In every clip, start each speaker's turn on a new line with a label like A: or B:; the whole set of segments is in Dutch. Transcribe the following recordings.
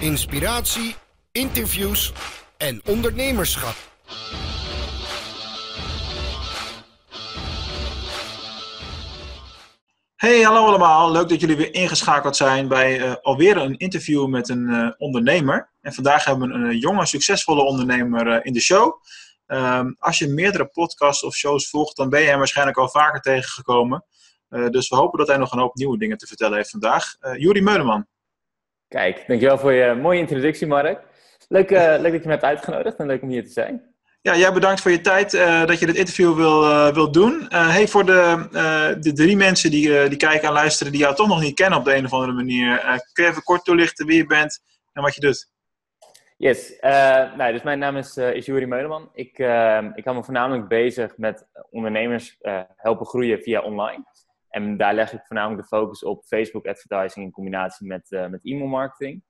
A: inspiratie, interviews en ondernemerschap.
B: Hey, hallo allemaal. Leuk dat jullie weer ingeschakeld zijn bij uh, alweer een interview met een uh, ondernemer. En vandaag hebben we een, jonge, succesvolle ondernemer in de show. Um, als je meerdere podcasts of shows volgt, dan ben je hem waarschijnlijk al vaker tegengekomen. dus we hopen dat hij nog een hoop nieuwe dingen te vertellen heeft vandaag. Juri Meuleman.
C: Kijk, dankjewel voor je mooie introductie, Mark. Leuk, leuk dat je me hebt uitgenodigd en leuk om hier te zijn.
B: Ja, jij bedankt voor je tijd uh, dat je dit interview wil, uh, wil doen. Hey, voor de, de drie mensen die, die kijken en luisteren die jou toch nog niet kennen op de een of andere manier. kun je even kort toelichten wie je bent en wat je doet?
C: Yes, nou, dus mijn naam is, is Juri Meuleman. Ik, ik hou me voornamelijk bezig met ondernemers helpen groeien via online. En daar leg ik voornamelijk de focus op Facebook advertising in combinatie met, met e-mail marketing.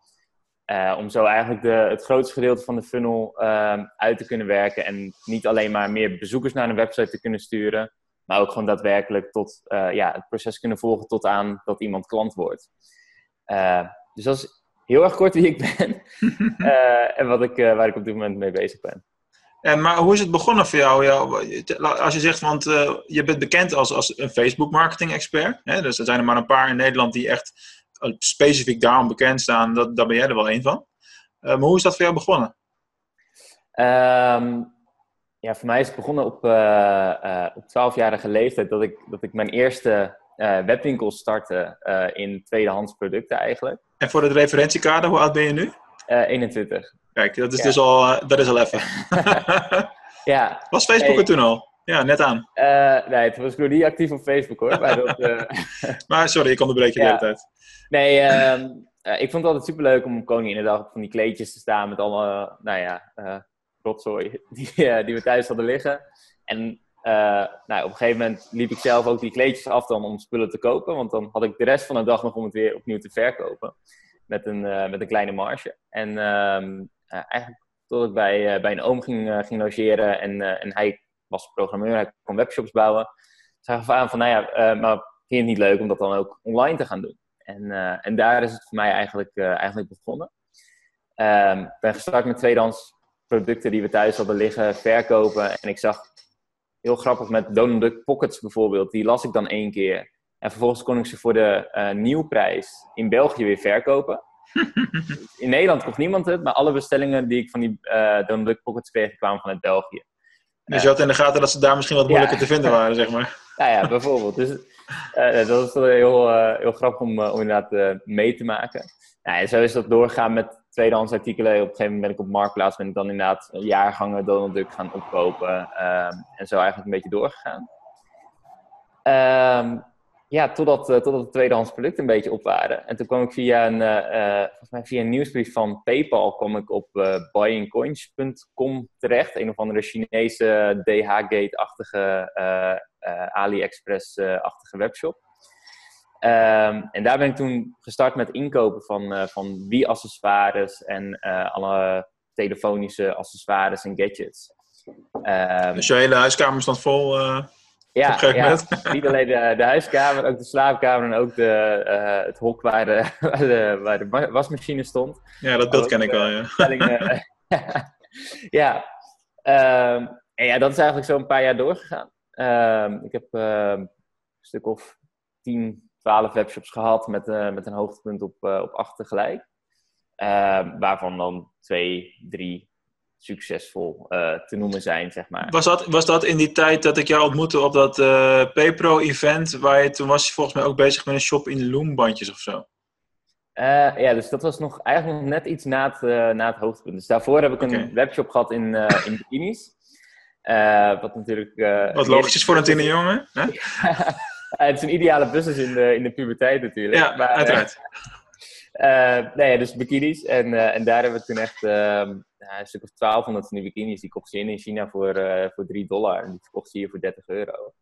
C: Uh, om zo eigenlijk de, het grootste gedeelte van de funnel uh, uit te kunnen werken. En niet alleen maar meer bezoekers naar een website te kunnen sturen. Maar ook gewoon daadwerkelijk tot, uh, ja, het proces kunnen volgen tot aan dat iemand klant wordt. Eh, dus dat is heel erg kort wie ik ben. en wat ik, waar ik op dit moment mee bezig ben.
B: En, maar hoe is het begonnen voor jou? als je zegt, want je bent bekend als, als een Facebook marketing expert. Hè? Dus er zijn er maar een paar in Nederland die echt specifiek daarom bekend staan, dat, daar ben jij er wel een van. Uh, maar hoe is dat voor jou begonnen?
C: Um, ja, voor mij is het begonnen op, uh, op 12-jarige leeftijd dat ik, dat ik mijn eerste webwinkel startte in tweedehands producten eigenlijk.
B: En voor het referentiekader, hoe oud ben je nu?
C: 21.
B: Kijk, dat is ja. dus al, dat is al even.
C: ja.
B: Was Facebook er toen al? Ja, net aan.
C: nee, het was nog niet actief op Facebook hoor. maar, dat,
B: maar sorry, ik onderbreek je ja. de hele tijd.
C: Nee, uh, uh, ik vond het altijd superleuk om Koninginnedag op van die kleedjes te staan met alle, nou ja, rotzooi die, die we thuis hadden liggen. En nou, op een gegeven moment liep ik zelf ook die kleedjes af dan om spullen te kopen. Want dan had ik de rest van de dag nog om het weer opnieuw te verkopen. Met een, met een kleine marge. En ehm, eigenlijk tot ik bij, bij een oom ging, ging logeren en, en hij was programmeur, hij kon webshops bouwen. Zag ik aan van, nou ja, maar vind je het niet leuk om dat dan ook online te gaan doen? En, en daar is het voor mij eigenlijk, eigenlijk begonnen. Um, ik ben gestart met tweedehands producten die we thuis hadden liggen, verkopen. En ik zag heel grappig met Donald Duck Pockets bijvoorbeeld. Die las ik dan één keer. En vervolgens kon ik ze voor de uh, nieuwprijs in België weer verkopen. In Nederland kocht niemand het, maar alle bestellingen die ik van die Donald Duck Pockets kreeg kwamen vanuit België.
B: Dus je had in de gaten dat ze daar misschien wat moeilijker ja. te vinden waren, zeg maar.
C: Nou ja, bijvoorbeeld. Dus uh, dat is heel, uh, heel grappig om, uh, om inderdaad mee te maken. Nou, en zo is dat doorgaan met tweedehands artikelen. Op een gegeven moment ben ik op Marktplaats ben ik dan inderdaad jaargangen Donald Duck gaan opkopen. Ehm, en zo eigenlijk een beetje doorgegaan. Ehm, ja, totdat, totdat de tweedehands producten een beetje op waren. En toen kwam ik via een, volgens mij via een nieuwsbrief van PayPal kwam ik op buyingcoins.com terecht. Een of andere Chinese DH-gate-achtige uh, AliExpress-achtige webshop. Um, en daar ben ik toen gestart met inkopen van, uh, van Wii-accessoires en uh, alle telefonische accessoires en gadgets.
B: Um, dus je hele huiskamer stond vol?
C: Ja, ja niet alleen de, de, huiskamer, ook de slaapkamer en ook de, het hok waar de, waar de, waar de wasmachine stond.
B: Ja, dat beeld ken ik wel, ja.
C: ja, um, en ja, dat is eigenlijk zo een paar jaar doorgegaan. Uh, ik heb uh, een stuk of 10, 12 webshops gehad met, uh, met een hoogtepunt op, uh, op 8 tegelijk. Ehm, waarvan dan twee, drie succesvol eh, te noemen zijn, zeg maar.
B: Was dat, was dat in die tijd dat ik jou ontmoette op dat PayPro-event, waar je toen was je volgens mij ook bezig met een shop in loombandjes of zo?
C: ja, dus dat was nog, eigenlijk nog net iets na het, na het hoogtepunt. Dus daarvoor heb ik okay. een webshop gehad in, in bikinis. Uh, wat natuurlijk... Uh,
B: wat logisch is voor een tienerjongen. Hè?
C: het is een ideale business in de, in de puberteit natuurlijk.
B: Ja, maar, uiteraard.
C: Uh, nee, dus bikinis. En, en daar hebben we toen echt een stuk of 1200 van die bikinis. Die kochten ze in in China voor, voor 3 dollar. En die verkochten ze hier voor 30 euro.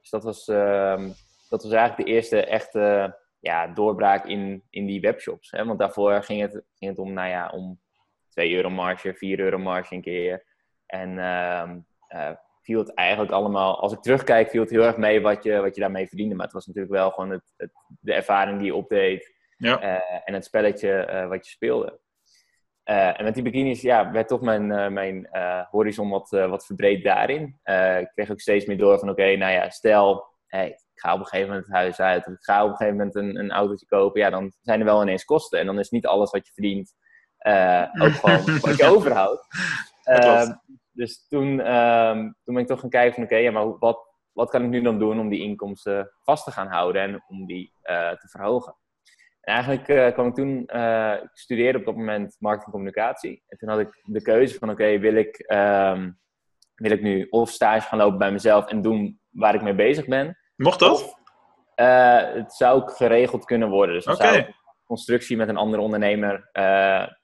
C: Dus dat was, ehm, dat was eigenlijk de eerste echte ja, doorbraak in, in die webshops. Hè? Want daarvoor ging het, ging het om, nou ja, om 2 euro marge, 4 euro marge een keer. En ehm, uh, viel het eigenlijk allemaal, als ik terugkijk, viel het heel erg mee wat je, wat je daarmee verdiende. Maar het was natuurlijk wel gewoon het, het de ervaring die je opdeed
B: ja.
C: uh, en het spelletje uh, wat je speelde. En met die bikinis ja, werd toch mijn, mijn horizon wat, wat verbreed daarin. ik kreeg ook steeds meer door van oké, nou ja, stel hey, ik ga op een gegeven moment het huis uit, of ik ga op een gegeven moment een, een autootje kopen, ja, dan zijn er wel ineens kosten. En dan is niet alles wat je verdient ook gewoon wat je overhoudt. Ehm, dus toen, ehm, toen ben ik toch gaan kijken van oké, ja, maar wat, wat kan ik nu dan doen om die inkomsten vast te gaan houden en om die te verhogen? En eigenlijk uh, kwam ik toen, uh, ik studeerde op dat moment marketingcommunicatie. En toen had ik de keuze van oké, wil, ik, um, wil ik nu of stage gaan lopen bij mezelf en doen waar ik mee bezig ben.
B: Mocht dat?
C: het zou geregeld kunnen worden. Dus okay. zou constructie met een andere ondernemer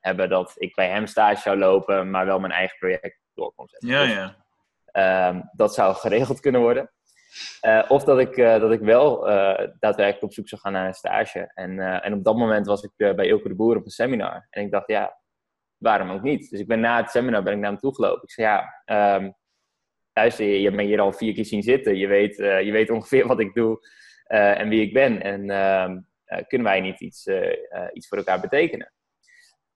C: hebben dat ik bij hem stage zou lopen, maar wel mijn eigen project door kon zetten.
B: Ja, ja.
C: Ehm, dat zou geregeld kunnen worden. Uh, of dat ik, uh, dat ik wel uh, daadwerkelijk op zoek zou gaan naar een stage. En, en op dat moment was ik bij Ilke de Boer op een seminar. En ik dacht, ja, waarom ook niet? Dus ik ben na het seminar ben ik naar hem toe gelopen. Ik zei, ja, um, luister, je, je hebt hier al vier keer zien zitten. Je weet, je weet ongeveer wat ik doe en wie ik ben. En ehm, kunnen wij niet iets, iets voor elkaar betekenen?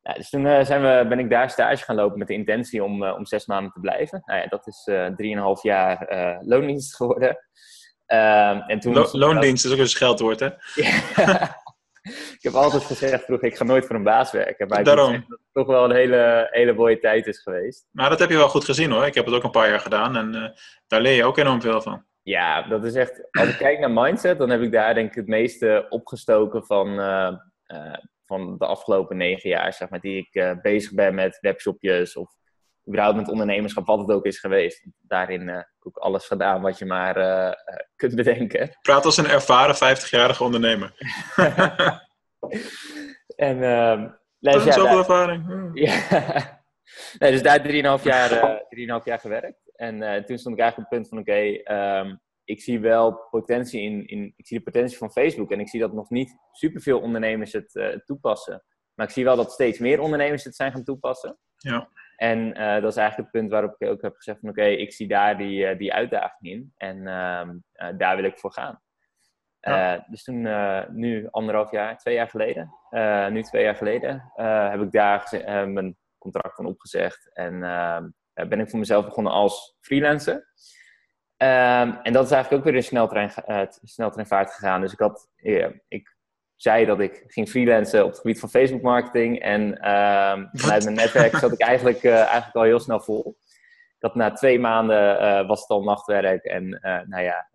C: Ja, dus toen uh, zijn we, ben ik daar stage gaan lopen met de intentie om, uh, om zes maanden te blijven. Nou ja, dat is uh, drieënhalf jaar loondienst geworden. Ehm, en toen
B: Lo loondienst is ook een scheldwoord, hè?
C: ik heb altijd gezegd vroeger, ik ga nooit voor een baas werken. Maar Daarom. dat het toch wel een hele, hele mooie tijd is geweest.
B: Maar dat heb je wel goed gezien hoor. Ik heb het ook een paar jaar gedaan en daar leer je ook enorm veel van.
C: Ja, dat is echt... Als ik kijk naar mindset, dan heb ik daar denk ik het meeste opgestoken van van de afgelopen negen jaar, zeg maar, die ik uh, bezig ben met webshopjes of überhaupt met ondernemerschap, wat het ook is geweest. Daarin uh, heb ik ook alles gedaan wat je maar uh, kunt bedenken.
B: Praat als een ervaren 50-jarige ondernemer.
C: en, uh,
B: dus, ja, zoveel ervaring.
C: Ja. nee, dus daar 3,5 jaar, 3,5 jaar gewerkt. En toen stond ik eigenlijk op het punt van, oké, okay, um, ik zie wel potentie in, in, ik zie de potentie van Facebook en ik zie dat nog niet superveel ondernemers het uh, toepassen. Maar ik zie wel dat steeds meer ondernemers het zijn gaan toepassen.
B: Ja.
C: En uh, dat is eigenlijk het punt waarop ik ook heb gezegd van oké, ik zie daar die, uh, die uitdaging in en uh, daar wil ik voor gaan. Ja. dus toen, nu anderhalf jaar, twee jaar geleden, nu twee jaar geleden, heb ik daar mijn contract van opgezegd en ehm, ben ik voor mezelf begonnen als freelancer. Um, en dat is eigenlijk ook weer in sneltrein, uh, sneltreinvaart gegaan. Dus ik, had, ik zei dat ik ging freelancen op het gebied van Facebook marketing. En uh, vanuit mijn netwerk zat ik eigenlijk, uh, eigenlijk al heel snel vol. Dat na twee maanden uh, was het al nachtwerk. En nou ja,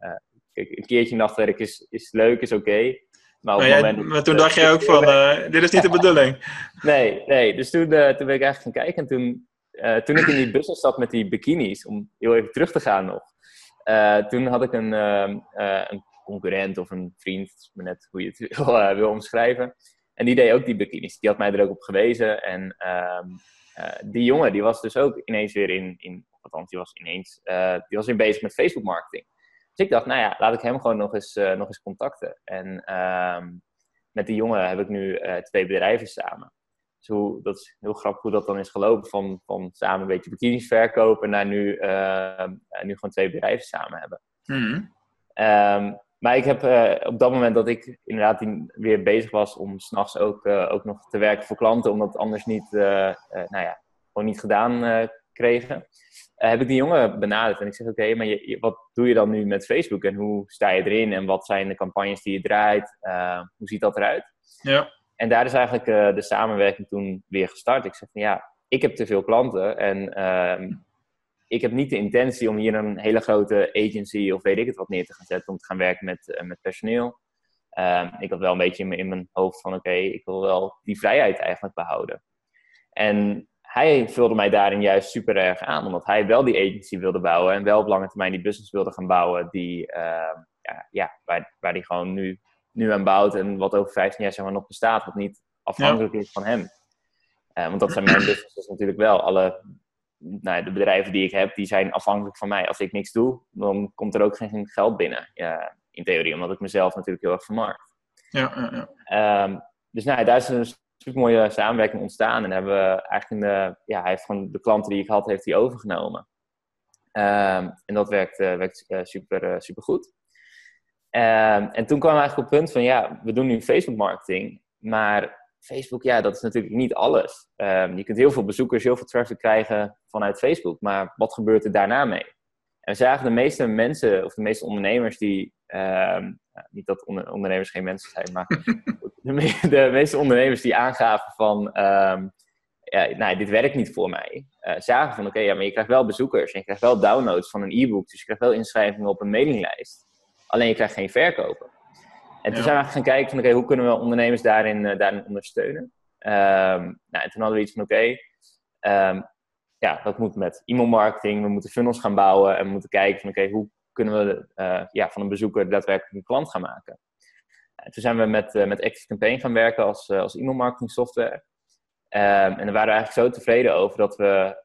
C: een keertje nachtwerk is, is leuk, is oké. Okay.
B: Maar, maar, jij, maar, toen dacht jij ook van, dit is niet de bedoeling.
C: nee, nee, dus toen, toen ben ik eigenlijk gaan kijken. En toen, toen ik in die business zat met die bikinis, om heel even terug te gaan nog. Uh, toen had ik een, uh, uh, een, concurrent of een vriend, net hoe je het wil, wil, omschrijven. En die deed ook die bikinis. Die had mij er ook op gewezen. En ehm, die jongen, die was dus ook ineens weer in, in althans, die was ineens, die was weer bezig met Facebook marketing. Dus ik dacht, nou ja, laat ik hem gewoon nog eens, nog eens contacten. En ehm, met die jongen heb ik nu twee bedrijven samen hoe, dat is heel grappig hoe dat dan is gelopen. Van, van samen een beetje bikinis verkopen naar nu, uh, nu gewoon twee bedrijven samen hebben.
B: Mm.
C: Um, maar ik heb uh, op dat moment dat ik inderdaad weer bezig was om s'nachts ook, uh, ook nog te werken voor klanten, omdat het anders niet, nou ja, gewoon niet gedaan kregen, heb ik die jongen benaderd. En ik zeg, oké, maar je, wat doe je dan nu met Facebook en hoe sta je erin en wat zijn de campagnes die je draait? hoe ziet dat eruit?
B: Ja.
C: En daar is eigenlijk uh, de samenwerking toen weer gestart. Ik zeg van ja, ik heb te veel klanten en uh, ik heb niet de intentie om hier een hele grote agency of weet ik het wat neer te gaan zetten om te gaan werken met, uh, met personeel. Uh, ik had wel een beetje in, in mijn hoofd van oké, ik wil wel die vrijheid eigenlijk behouden. En hij vulde mij daarin juist super erg aan, omdat hij wel die agency wilde bouwen en wel op lange termijn die business wilde gaan bouwen die, ehm, ja, ja, waar, waar hij gewoon nu nu aan bouwt en wat over 15 jaar zeg maar, nog bestaat, wat niet afhankelijk is van hem. Uh, want dat zijn mijn businesses natuurlijk wel. Alle nou, de bedrijven die ik heb, die zijn afhankelijk van mij. Als ik niks doe, dan komt er ook geen geld binnen. in theorie, omdat ik mezelf natuurlijk heel erg vermarkt.
B: Ja, ja, ja.
C: Um, dus nou, daar is een super mooie samenwerking ontstaan. En hebben we eigenlijk de, ja, hij heeft gewoon de klanten die ik had, heeft hij overgenomen. Um, en dat werkt, uh, werkt uh, super, uh, super goed. Ehm, en toen kwam we eigenlijk op het punt van, ja, we doen nu Facebook marketing, maar Facebook, ja, dat is natuurlijk niet alles. Ehm, je kunt heel veel bezoekers, heel veel traffic krijgen vanuit Facebook, maar wat gebeurt er daarna mee? En we zagen de meeste mensen, of de meeste ondernemers die, ehm, niet dat ondernemers geen mensen zijn, maar de, de, meeste ondernemers die aangaven van, um, ja, nou, dit werkt niet voor mij. Uh, zagen van, oké, ja, maar je krijgt wel bezoekers en je krijgt wel downloads van een e-book, dus je krijgt wel inschrijvingen op een mailinglijst. Alleen je krijgt geen verkopen. En toen zijn we gaan kijken van, oké, hoe kunnen we ondernemers daarin, uh, daarin ondersteunen? Um, nou, en toen hadden we iets van, oké, um, ja, dat moet met e-mailmarketing. We moeten funnels gaan bouwen en we moeten kijken van, oké, hoe kunnen we uh, ja, van een bezoeker daadwerkelijk een klant gaan maken? En toen zijn we met, uh, met Active Campaign gaan werken als, als e-mailmarketing software. Um, en daar waren we eigenlijk zo tevreden over dat we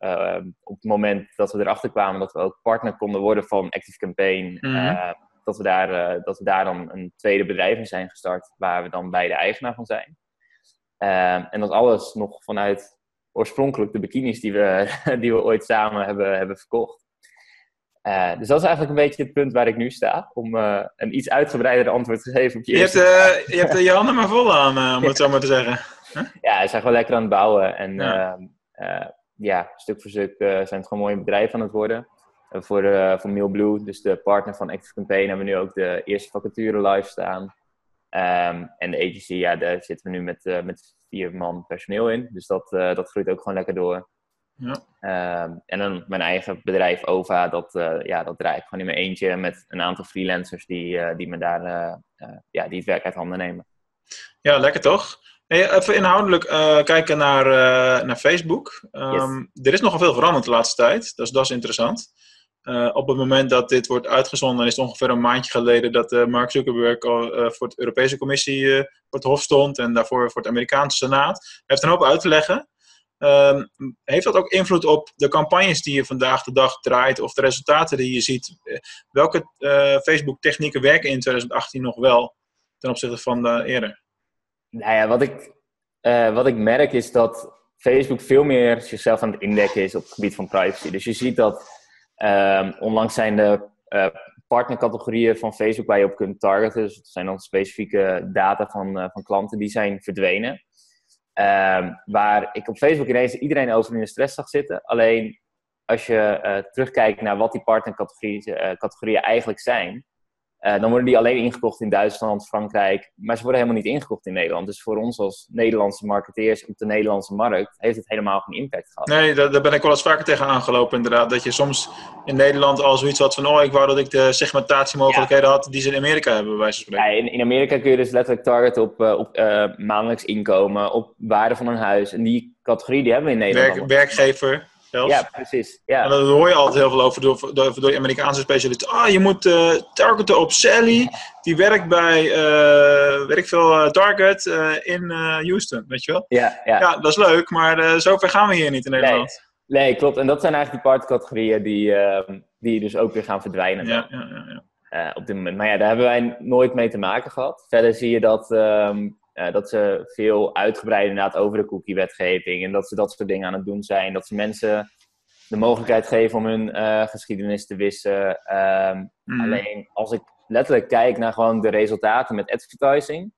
C: op het moment dat we erachter kwamen dat we ook partner konden worden van Active Campaign, mm -hmm dat we, daar, uh, dat we daar dan een tweede bedrijf in zijn gestart, waar we dan bij de eigenaar van zijn. Uh, en dat alles nog vanuit oorspronkelijk de bikinis die we, die we ooit samen hebben, hebben verkocht. Uh, dus dat is eigenlijk een beetje het punt waar ik nu sta, om een iets uitgebreider antwoord te geven op je,
B: je
C: eerste
B: hebt, Je hebt je handen maar vol aan, om het zo maar te zeggen.
C: Huh? Ja, we zijn gewoon lekker aan het bouwen. En ja, ehm, ja stuk voor stuk zijn het gewoon mooie bedrijven aan het worden voor, uh, voor Mailblue, dus de partner van Active Campaign, hebben we nu ook de eerste vacature live staan. Um, en de agency, ja, daar zitten we nu met, uh, met vier man personeel in. Dus dat, uh, dat groeit ook gewoon lekker door. Ja. Um, en dan mijn eigen bedrijf OVA, dat, ja, dat draai ik gewoon in mijn eentje met een aantal freelancers die, die me daar ja, die het werk uit handen nemen.
B: Ja, lekker toch? Hey, even inhoudelijk kijken naar, naar Facebook. Um, yes. Er is nogal veel veranderd de laatste tijd, dus dat is interessant. Uh, op het moment dat dit wordt uitgezonden, is het ongeveer een maandje geleden dat uh, Mark Zuckerberg al, uh, voor de Europese Commissie voor het Hof stond en daarvoor voor het Amerikaanse Senaat. Hij heeft een hoop uit te leggen. Ehm, heeft dat ook invloed op de campagnes die je vandaag de dag draait of de resultaten die je ziet? welke Facebook-technieken werken in 2018 nog wel ten opzichte van de eerder?
C: Nou ja, wat ik, wat ik merk is dat Facebook veel meer zichzelf aan het indekken is op het gebied van privacy. Dus je ziet dat Um, onlangs zijn de uh, partnercategorieën van Facebook waar je op kunt targeten, dus het zijn dan specifieke data van, uh, van klanten, die zijn verdwenen. Um, waar ik op Facebook ineens iedereen over in de stress zag zitten. Alleen als je uh, terugkijkt naar wat die partnercategorieën eigenlijk zijn, uh, dan worden die alleen ingekocht in Duitsland, Frankrijk, maar ze worden helemaal niet ingekocht in Nederland. Dus voor ons als Nederlandse marketeers op de Nederlandse markt heeft het helemaal geen impact gehad.
B: Nee, daar, daar ben ik wel eens vaker tegen aangelopen inderdaad. Dat je soms in Nederland al zoiets had van, oh ik wou dat ik de segmentatiemogelijkheden ja. had die ze in Amerika hebben, bij wijze van spreken.
C: Ja, in, in Amerika kun je dus letterlijk targeten op, uh, op uh, maandelijks inkomen, op waarde van een huis. En die categorie die hebben we in Nederland.
B: Werk, werkgever. Zelfs.
C: Ja, precies. Ja.
B: En daar hoor je altijd heel veel over door, door, door de Amerikaanse specialisten. Ah, je moet uh, targeten op Sally. Die werkt bij, uh, weet ik veel, uh, Target in Houston, weet je wel?
C: Ja, ja.
B: ja dat is leuk, maar zover gaan we hier niet in Nederland.
C: Nee, nee klopt. En dat zijn eigenlijk die partcategorieën die, ehm, die dus ook weer gaan verdwijnen.
B: Ja, ja, ja.
C: ja. op dit moment. Maar ja, daar hebben wij nooit mee te maken gehad. Verder zie je dat... Um, uh, dat ze veel uitgebreider inderdaad over de cookie-wetgeving en dat ze dat soort dingen aan het doen zijn. Dat ze mensen de mogelijkheid geven om hun uh, geschiedenis te wissen. Um, mm. Alleen als ik letterlijk kijk naar gewoon de resultaten met advertising,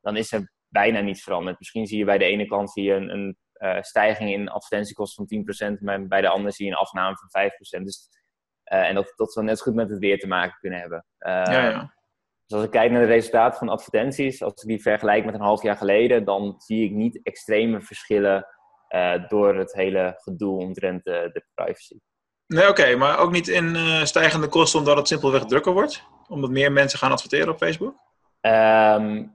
C: dan is er bijna niets veranderd. Misschien zie je bij de ene kant zie je een, een uh, stijging in advertentiekosten van 10%, maar bij de andere zie je een afname van 5%. Dus, en dat, dat zou net zo goed met het weer te maken kunnen hebben.
B: ja, ja.
C: Dus als ik kijk naar de resultaten van advertenties, als ik die vergelijk met een half jaar geleden, dan zie ik niet extreme verschillen uh, door het hele gedoe omtrent de, de privacy.
B: Nee, oké, okay, maar ook niet in uh, stijgende kosten omdat het simpelweg drukker wordt? Omdat meer mensen gaan adverteren op Facebook?
C: Um,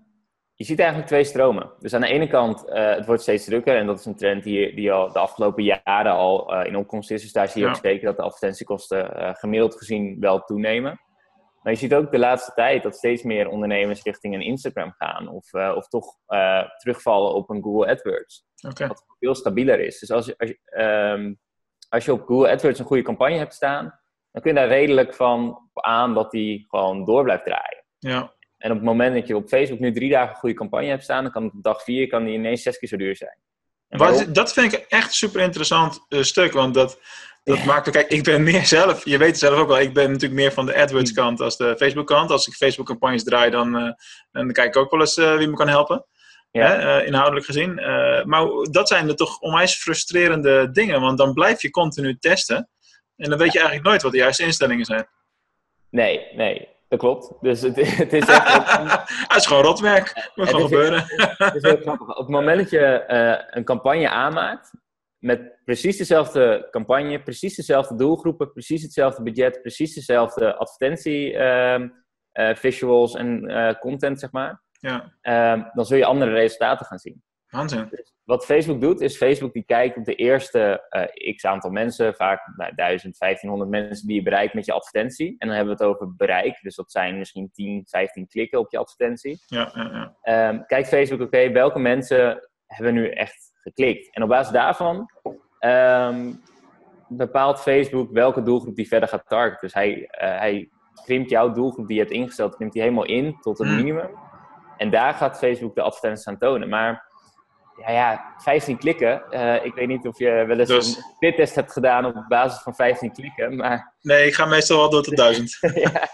C: je ziet eigenlijk twee stromen. Dus aan de ene kant, uh, het wordt steeds drukker en dat is een trend die, die al de afgelopen jaren al in opkomst is. Dus daar zie je ja. ook zeker dat de advertentiekosten gemiddeld gezien wel toenemen. Maar je ziet ook de laatste tijd dat steeds meer ondernemers richting een Instagram gaan. Of, uh, of toch uh, terugvallen op een Google AdWords.
B: Okay.
C: Wat veel stabieler is. Dus als je, als, je, um, als je op Google AdWords een goede campagne hebt staan, dan kun je daar redelijk van aan dat die gewoon door blijft draaien.
B: Ja.
C: En op het moment dat je op Facebook nu drie dagen een goede campagne hebt staan, dan kan op dag vier kan die ineens zes keer zo duur zijn.
B: Wat, dat vind ik echt super interessant uh, stuk. Want dat, dat maakt kijk, ik ben meer zelf, je weet het zelf ook wel, ik ben natuurlijk meer van de AdWords kant als de Facebook kant. Als ik Facebook campagnes draai, dan, uh, dan kijk ik ook wel eens uh, wie me kan helpen. hè, eh, inhoudelijk gezien. Eh, maar dat zijn er toch onwijs frustrerende dingen, want dan blijf je continu testen. En dan weet je eigenlijk nooit wat de juiste instellingen zijn.
C: Nee, nee, dat klopt. Dus het, het is echt...
B: het is gewoon rotwerk. Moet gewoon gebeuren.
C: Het is heel grappig. Op het moment dat je eh, een campagne aanmaakt, met precies dezelfde campagne, precies dezelfde doelgroepen, precies hetzelfde budget, precies dezelfde advertentie ehm, eh, visuals en eh, content, zeg maar,
B: Ja,
C: ehm, dan zul je andere resultaten gaan zien.
B: waanzin.
C: Dus wat Facebook doet, is Facebook die kijkt op de eerste eh, x aantal mensen, vaak nou, 1000, 1500 mensen die je bereikt met je advertentie. En dan hebben we het over bereik, dus dat zijn misschien 10, 15 klikken op je advertentie.
B: Ja, ja, ja.
C: Ehm, kijkt Facebook, oké, welke mensen hebben nu echt geklikt? En op basis daarvan ehm, bepaalt Facebook welke doelgroep die verder gaat targeten. Dus hij, eh, hij krimpt jouw doelgroep die je hebt ingesteld, krimpt hij helemaal in tot een
B: Hmm.
C: minimum. En daar gaat Facebook de advertenties aan tonen. Maar ja, ja 15 klikken. eh, ik weet niet of je wel eens
B: Dus-
C: een spittest hebt gedaan op basis van 15 klikken. Maar
B: Nee, ik ga meestal wel door tot duizend.
C: ja,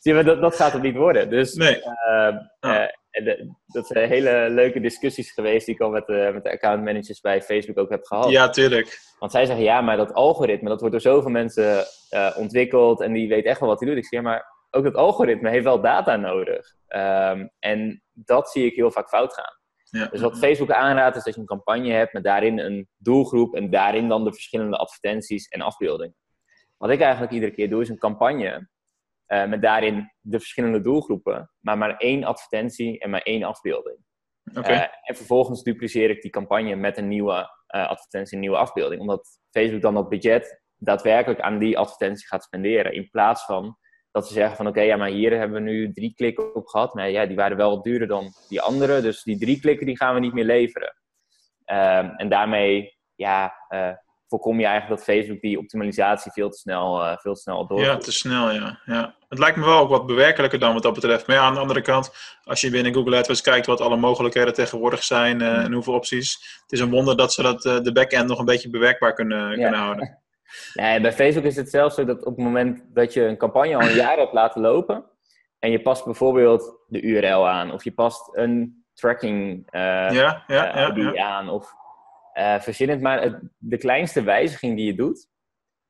C: zie je, dat, dat gaat het niet worden. Dus
B: Nee.
C: eh,
B: Ja.
C: Eh, en de- dat zijn hele leuke discussies geweest die ik al met, de met de accountmanagers bij Facebook ook heb gehad.
B: Ja, tuurlijk.
C: Want zij zeggen, ja, maar dat algoritme, dat wordt door zoveel mensen eh, ontwikkeld en die weet echt wel wat hij doet. Ik zeg, ja, maar ook dat algoritme heeft wel data nodig. Ehm, en dat zie ik heel vaak fout gaan.
B: Ja.
C: Dus wat Facebook aanraadt is dat je een campagne hebt met daarin een doelgroep en daarin dan de verschillende advertenties en afbeeldingen. Wat ik eigenlijk iedere keer doe is een campagne eh, met daarin de verschillende doelgroepen, maar maar één advertentie en maar één afbeelding. Eh, en vervolgens dupliceer ik die campagne met een nieuwe eh, advertentie, een nieuwe afbeelding. Omdat Facebook dan dat budget daadwerkelijk aan die advertentie gaat spenderen. In plaats van dat ze zeggen van oké, ja, maar hier hebben we nu drie klikken op gehad. Maar ja, die waren wel wat duurder dan die andere. Dus die drie klikken die gaan we niet meer leveren. Ehm, en daarmee ja, voorkom je eigenlijk dat Facebook die optimalisatie veel te snel, eh, veel te snel doorvoert.
B: Ja, te snel, ja. ja. Het lijkt me wel ook wat bewerkelijker dan wat dat betreft. Maar ja, aan de andere kant, als je binnen Google AdWords kijkt wat alle mogelijkheden tegenwoordig zijn eh, en hoeveel opties. Het is een wonder dat ze dat, eh, de backend nog een beetje bewerkbaar kunnen, kunnen houden.
C: Nee, bij Facebook is het zelfs zo dat op het moment dat je een campagne al een jaar hebt laten lopen en je past bijvoorbeeld de URL aan of je past een tracking eh,
B: Ja, ja, ja.
C: aan of verzin het maar. Het- de kleinste wijziging die je doet,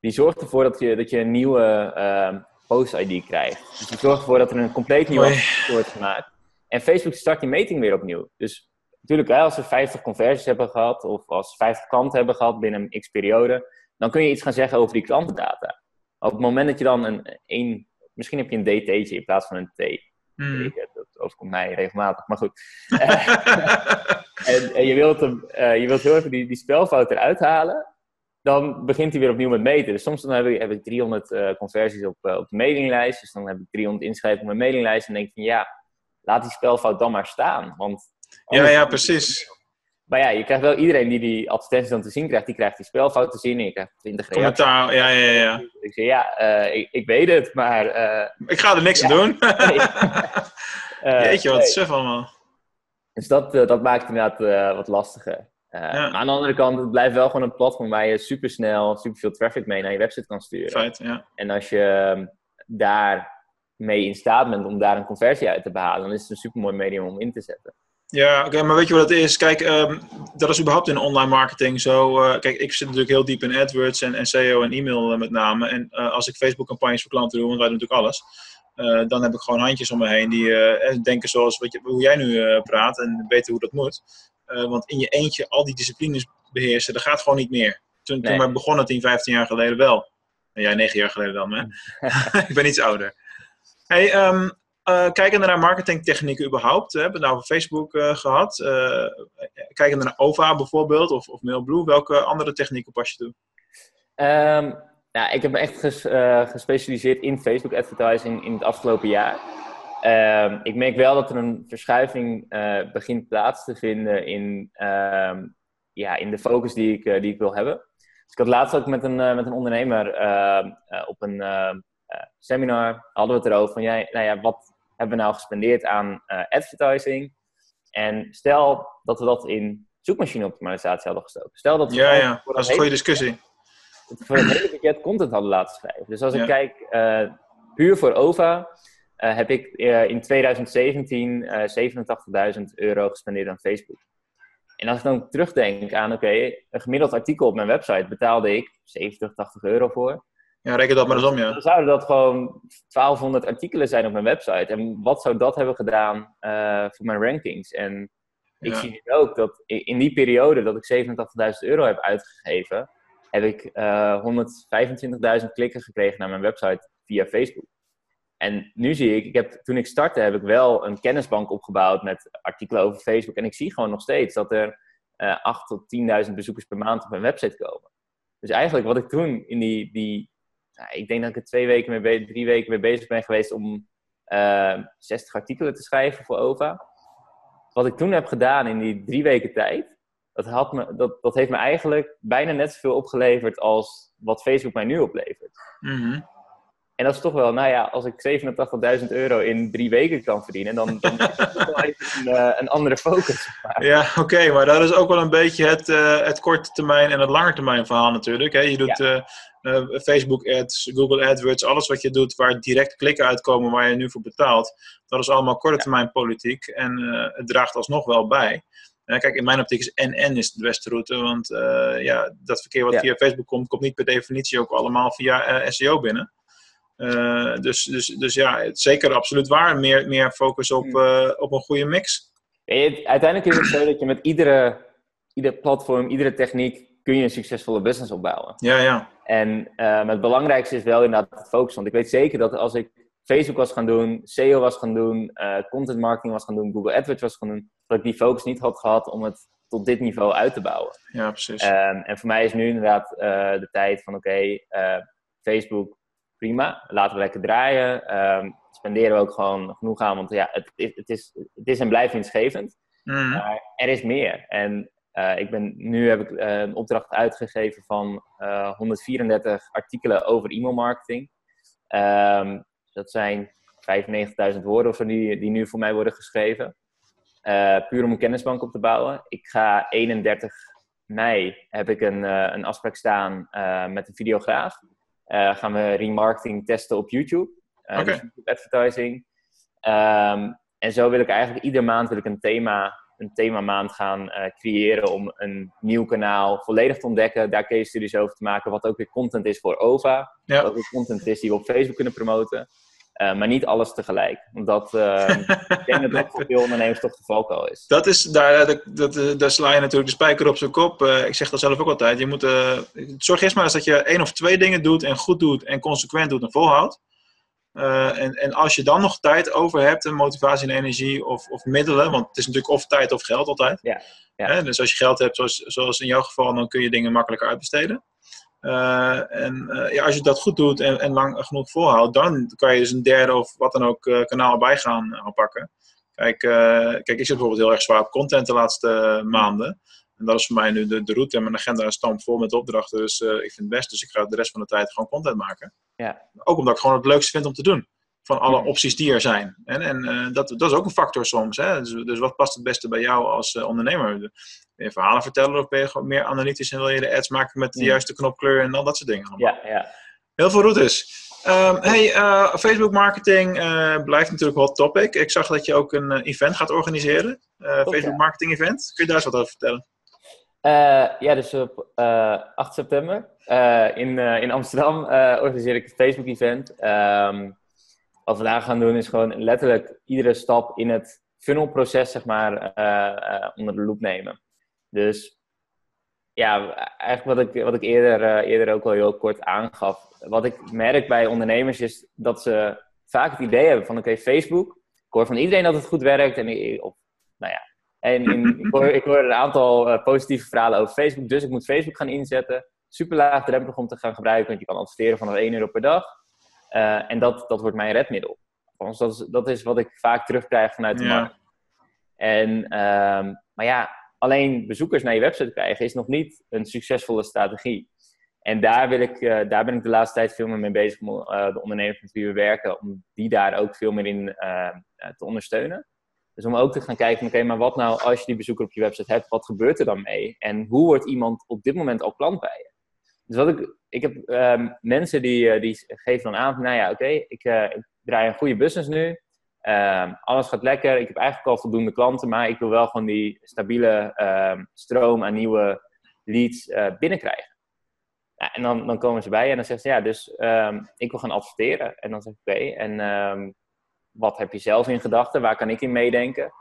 C: die zorgt ervoor dat je, dat je een nieuwe eh, post-ID krijgt. Dus die zorgt ervoor dat er een compleet nieuwe wordt gemaakt. En Facebook start die meting weer opnieuw. Dus natuurlijk, hè, als we 50 conversies hebben gehad of als 50 klanten hebben gehad binnen een x periode, dan kun je iets gaan zeggen over die klantendata. Op het moment dat je dan een, een misschien heb je een DT'tje in plaats van een T.
B: Hmm.
C: Ik, eh, Dat overkomt mij regelmatig, maar goed. En, en je, wilt hem, eh, je wilt heel even die, die spelfout eruit halen. Dan begint hij weer opnieuw met meten. Dus soms dan heb ik, heb ik 300 eh, conversies op, eh, op de mailinglijst. Dus dan heb ik 300 inschrijvingen op mijn mailinglijst. En denk ik van ja, laat die spelfout dan maar staan. Want
B: ja, ja, precies.
C: Maar ja, je krijgt wel iedereen die die advertentie dan te zien krijgt. Die krijgt die spelfout te zien. En je krijgt 20 reacties.
B: Commentaar, ja, ja, ja.
C: Ik zeg ja, eh, ik, ik weet het. Maar eh,
B: Ik ga er niks
C: Ja.
B: aan doen.
C: nee. Eh,
B: Jeetje, wat
C: nee.
B: suf allemaal.
C: Dus dat, dat maakt het inderdaad wat lastiger.
B: Ja.
C: Aan de andere kant, het blijft wel gewoon een platform waar je supersnel, superveel traffic mee naar je website kan sturen.
B: Feit, ja.
C: En als je ehm, daar mee in staat bent om daar een conversie uit te behalen, dan is het een supermooi medium om in te zetten.
B: Ja, oké, maar weet je wat het is? Kijk, ehm, dat is überhaupt in online marketing zo. eh, kijk, ik zit natuurlijk heel diep in AdWords en, en SEO en e-mail eh, met name. En eh, als ik Facebook-campagnes voor klanten doe, want wij doen natuurlijk alles, dan heb ik gewoon handjes om me heen die denken zoals wat je, hoe jij nu praat en weten hoe dat moet. Want in je eentje al die disciplines beheersen, dat gaat gewoon niet meer. Toen,
C: Nee.
B: toen wij begonnen 10, 15 jaar geleden wel. En jij 9 jaar geleden dan, hè? ik ben iets ouder. Hey, ehm, eh, kijkende naar marketingtechnieken überhaupt, we hebben het nou over Facebook eh, gehad. Eh kijkende naar OVA bijvoorbeeld, of, of Mailblue, welke andere technieken pas je toe?
C: Ehm, ja, ik heb me echt ges- gespecialiseerd in Facebook advertising in het afgelopen jaar. Ehm, ik merk wel dat er een verschuiving begint plaats te vinden in, ehm, ja, in de focus die ik, die ik wil hebben. Dus ik had laatst ook met een, met een ondernemer op een seminar, hadden we het erover van, ja, nou ja, wat hebben we nou gespendeerd aan eh, advertising? En stel dat we dat in zoekmachine optimalisatie hadden gestoken. Stel dat we
B: Ja, ja,
C: voor
B: dat is
C: een
B: goede discussie.
C: voor het hele budget content hadden laten schrijven. Dus als
B: Ja.
C: ik kijk, eh, puur voor OVA, heb ik in 2017 87.000 euro gespendeerd aan Facebook. En als ik dan terugdenk aan, oké, een gemiddeld artikel op mijn website betaalde ik 70, 80 euro voor.
B: Ja, reken dat maar eens om, ja.
C: Dan zouden dat gewoon 1200 artikelen zijn op mijn website. En wat zou dat hebben gedaan uh, voor mijn rankings? En ik zie nu ook dat in die periode dat ik 87.000 euro heb uitgegeven, heb ik uh, 125.000 klikken gekregen naar mijn website via Facebook. En nu zie ik, ik heb, toen ik startte, heb ik wel een kennisbank opgebouwd met artikelen over Facebook. En ik zie gewoon nog steeds dat er uh, 8 tot 10.000 bezoekers per maand op mijn website komen. Dus eigenlijk wat ik toen in die, die nou, ik denk dat ik er twee weken mee, drie weken mee bezig ben geweest om uh, eh, 60 artikelen te schrijven voor OVA. Wat ik toen heb gedaan in die drie weken tijd, dat, had me, dat, dat heeft me eigenlijk bijna net zoveel opgeleverd als wat Facebook mij nu oplevert. Mm en dat is toch wel, nou ja, als ik 87.000 euro in drie weken kan verdienen, dan, dan is het toch wel even een, uh, een andere focus.
B: Ja, oké, maar dat is ook wel een beetje het, uh, het korte termijn en het lange termijn verhaal natuurlijk. Hè? Je doet ja. uh, Facebook ads, Google AdWords, alles wat je doet waar direct klikken uitkomen waar je nu voor betaalt. Dat is allemaal korte termijn politiek en het draagt alsnog wel bij. kijk, in mijn optiek is NN is de beste route, want ja, dat verkeer wat ja. via Facebook komt, komt niet per definitie ook allemaal via SEO binnen. Uh, dus, dus, dus ja, zeker absoluut waar. Meer, meer focus op, uh, op een goede mix.
C: uiteindelijk is het zo dat je met iedere, ieder platform, iedere techniek kun je een succesvolle business opbouwen.
B: Ja, ja.
C: En uh, het belangrijkste is wel inderdaad het focus. Want ik weet zeker dat als ik Facebook was gaan doen, SEO was gaan doen, content marketing was gaan doen, Google AdWords was gaan doen, dat ik die focus niet had gehad om het tot dit niveau uit te bouwen.
B: Ja, precies.
C: Um, en voor mij is nu inderdaad de tijd van oké, okay, Facebook, prima, laten we lekker draaien. Um, spenderen we ook gewoon genoeg aan, want ja, het, het, is, het is en blijft winstgevend. Mm. Maar er is meer. En uh, ik ben, nu heb ik uh, een opdracht uitgegeven van uh, eh, 134 artikelen over e-mailmarketing. Um, dat zijn 95.000 woorden of zo die, die nu voor mij worden geschreven. puur om een kennisbank op te bouwen. Ik ga 31 mei heb ik een, een afspraak staan met een videograaf. Uh, gaan we remarketing testen op YouTube. Uh, okay. dus YouTube advertising. Um, en zo wil ik eigenlijk iedere maand wil ik een thema, een thema maand gaan uh, creëren om een nieuw kanaal volledig te ontdekken. Daar case studies over te maken. Wat ook weer content is voor OVA. Ja. Wat ook weer content is die we op Facebook kunnen promoten. Uh, maar niet alles tegelijk. Omdat uh, ik denk dat dat voor veel ondernemers toch de valkuil is.
B: Dat is daar, dat, dat, daar sla je natuurlijk de spijker op zijn kop. Uh, ik zeg dat zelf ook altijd. Je moet, zorg eerst maar eens dat je één of twee dingen doet en goed doet en consequent doet en volhoudt. en, en als je dan nog tijd over hebt, en motivatie en energie of, of middelen, want het is natuurlijk of tijd of geld altijd. Ja, ja. dus als je geld hebt, zoals, zoals in jouw geval, dan kun je dingen makkelijker uitbesteden. Uh, en uh, ja, als je dat goed doet en, en, lang genoeg volhoudt, dan kan je dus een derde of wat dan ook uh, kanaal bij gaan aanpakken. Kijk, kijk, ik zit bijvoorbeeld heel erg zwaar op content de laatste maanden. En dat is voor mij nu de, de route en mijn agenda is vol met opdrachten. Dus ik vind het best. Dus ik ga de rest van de tijd gewoon content maken. Ja. Ook omdat ik gewoon het leukste vind om te doen van alle opties die er zijn. En, en dat, dat is ook een factor soms. Hè? Dus, dus wat past het beste bij jou als ondernemer? Je verhalen vertellen of ben je gewoon meer analytisch en wil je de ads maken met de juiste knopkleur en al dat soort dingen?
C: Ja, ja.
B: Heel veel routes. Um, hey, uh, Facebook marketing blijft natuurlijk hot topic. Ik zag dat je ook een event gaat organiseren. Facebook marketing event. Kun je daar eens wat over vertellen?
C: ja, dus op 8 september in, in Amsterdam organiseer ik het Facebook event. Um, wat we daar gaan doen is gewoon letterlijk iedere stap in het funnelproces zeg maar, onder de loep nemen. Dus ja, eigenlijk wat ik, wat ik eerder, uh, eerder ook al heel kort aangaf. Wat ik merk bij ondernemers is dat ze vaak het idee hebben van oké, okay, Facebook. Ik hoor van iedereen dat het goed werkt. En, of, nou ja, en in, ik, hoor, ik hoor een aantal positieve verhalen over Facebook. Dus ik moet Facebook gaan inzetten. Super laagdrempelig om te gaan gebruiken. Want je kan adverteren vanaf 1 euro per dag. Uh, en dat, dat wordt mijn redmiddel. Althans, dat is, dat is wat ik vaak terugkrijg vanuit de markt. En, um, maar ja, alleen bezoekers naar je website krijgen is nog niet een succesvolle strategie. En daar, wil ik, uh, daar ben ik de laatste tijd veel meer mee bezig om uh, de ondernemers met wie we werken, om die daar ook veel meer in te ondersteunen. Dus om ook te gaan kijken, oké, maar wat nou als je die bezoeker op je website hebt, wat gebeurt er dan mee? En hoe wordt iemand op dit moment al klant bij je? dus wat ik, ik heb ehm, mensen die, die geven dan aan van, nou ja, oké, ik draai een goede business nu. Ehm, alles gaat lekker. Ik heb eigenlijk al voldoende klanten, maar ik wil wel gewoon die stabiele ehm, stroom aan nieuwe leads binnenkrijgen. Ja, en dan, dan komen ze bij en dan zeggen ze, ja, dus um, ik wil gaan adverteren. En dan zeg ik, oké, en wat heb je zelf in gedachten? Waar kan ik in meedenken?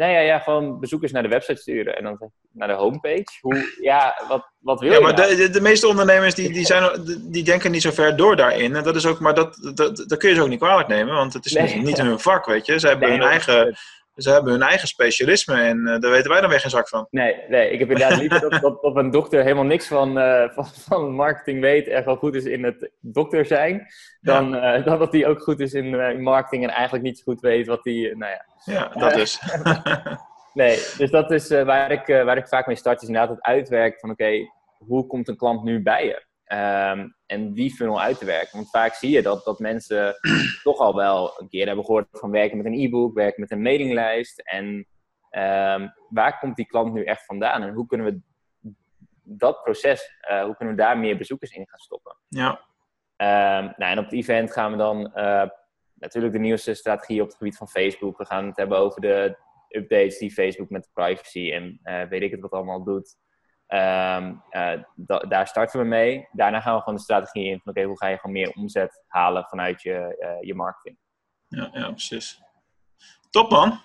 C: Nee, ja, ja, gewoon bezoekers naar de website sturen. En dan naar de homepage. Hoe, ja, wat, wat wil
B: ja,
C: je
B: maar
C: nou?
B: de, de, meeste ondernemers die, die, zijn, die denken niet zo ver door daarin. En dat is ook, maar dat, dat, dat kun je ze ook niet kwalijk nemen, want het is
C: Nee.
B: niet, niet hun vak, weet je. Ze hebben,
C: Nee,
B: hun, eigen, ze hebben hun eigen specialisme en eh, daar weten wij dan weer geen zak van.
C: Nee, nee, ik heb inderdaad liever dat, dat, dat een dokter helemaal niks van, eh, van, van marketing weet en gewoon goed is in het dokter zijn, dan, eh, dan dat hij ook goed is in, in marketing en eigenlijk niet zo goed weet wat hij, nou ja.
B: Ja, dat
C: Eh,
B: dus.
C: Nee, dus dat is waar, ik, waar ik vaak mee start, is inderdaad het uitwerken van oké, hoe komt een klant nu bij je? Ehm, en die funnel uit te werken. Want vaak zie je dat, dat mensen toch al wel een keer hebben gehoord van werken met een e-book, werken met een mailinglijst. En ehm, waar komt die klant nu echt vandaan? En hoe kunnen we dat proces, eh, hoe kunnen we daar meer bezoekers in gaan stoppen?
B: Ja,
C: Ehm, nou, en op het event gaan we dan eh, natuurlijk de nieuwste strategie op het gebied van Facebook. We gaan het hebben over de updates die Facebook met privacy en eh, weet ik het wat allemaal doet. Ehm, eh, da- daar starten we mee. Daarna gaan we gewoon de strategie in van oké, hoe ga je gewoon meer omzet halen vanuit je, eh, je marketing.
B: ja, ja, precies. Top man.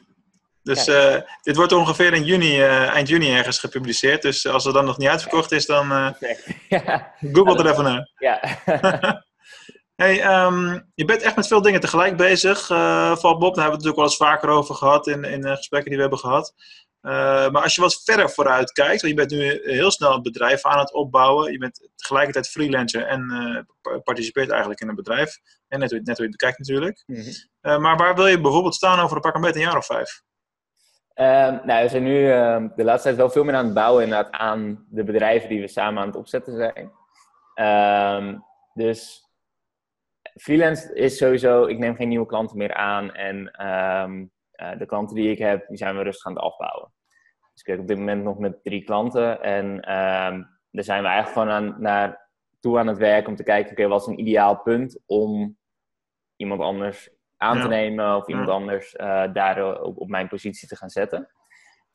B: Dus eh, dit wordt ongeveer in juni, eind juni ergens gepubliceerd. Dus als het dan nog niet uitverkocht is, dan
C: ja,
B: google er even naar.
C: ja.
B: Hey, ehm, je bent echt met veel dingen tegelijk bezig, eh Val Bob. Daar hebben we het natuurlijk wel eens vaker over gehad in, in gesprekken die we hebben gehad. Eh, maar als je wat verder vooruit kijkt, want je bent nu heel snel het bedrijf aan het opbouwen. Je bent tegelijkertijd freelancer en eh, pa- participeert eigenlijk in een bedrijf. En net hoe, net hoe je het bekijkt natuurlijk.
C: Mhm.
B: Eh, maar waar wil je bijvoorbeeld staan over een pak een beetje een jaar of vijf?
C: Ehm, nou, we zijn nu ehm, de laatste tijd wel veel meer aan het bouwen inderdaad aan de bedrijven die we samen aan het opzetten zijn. Ehm, dus freelance is sowieso, ik neem geen nieuwe klanten meer aan en de klanten die ik heb, die zijn we rustig aan het afbouwen. Dus ik werk op dit moment nog met drie klanten en ehm, daar zijn we eigenlijk gewoon aan, naar toe aan het werken om te kijken, oké, wat is een ideaal punt om iemand anders aan te nemen of iemand
B: Ja.
C: anders eh, daar eh, op, op mijn positie te gaan zetten.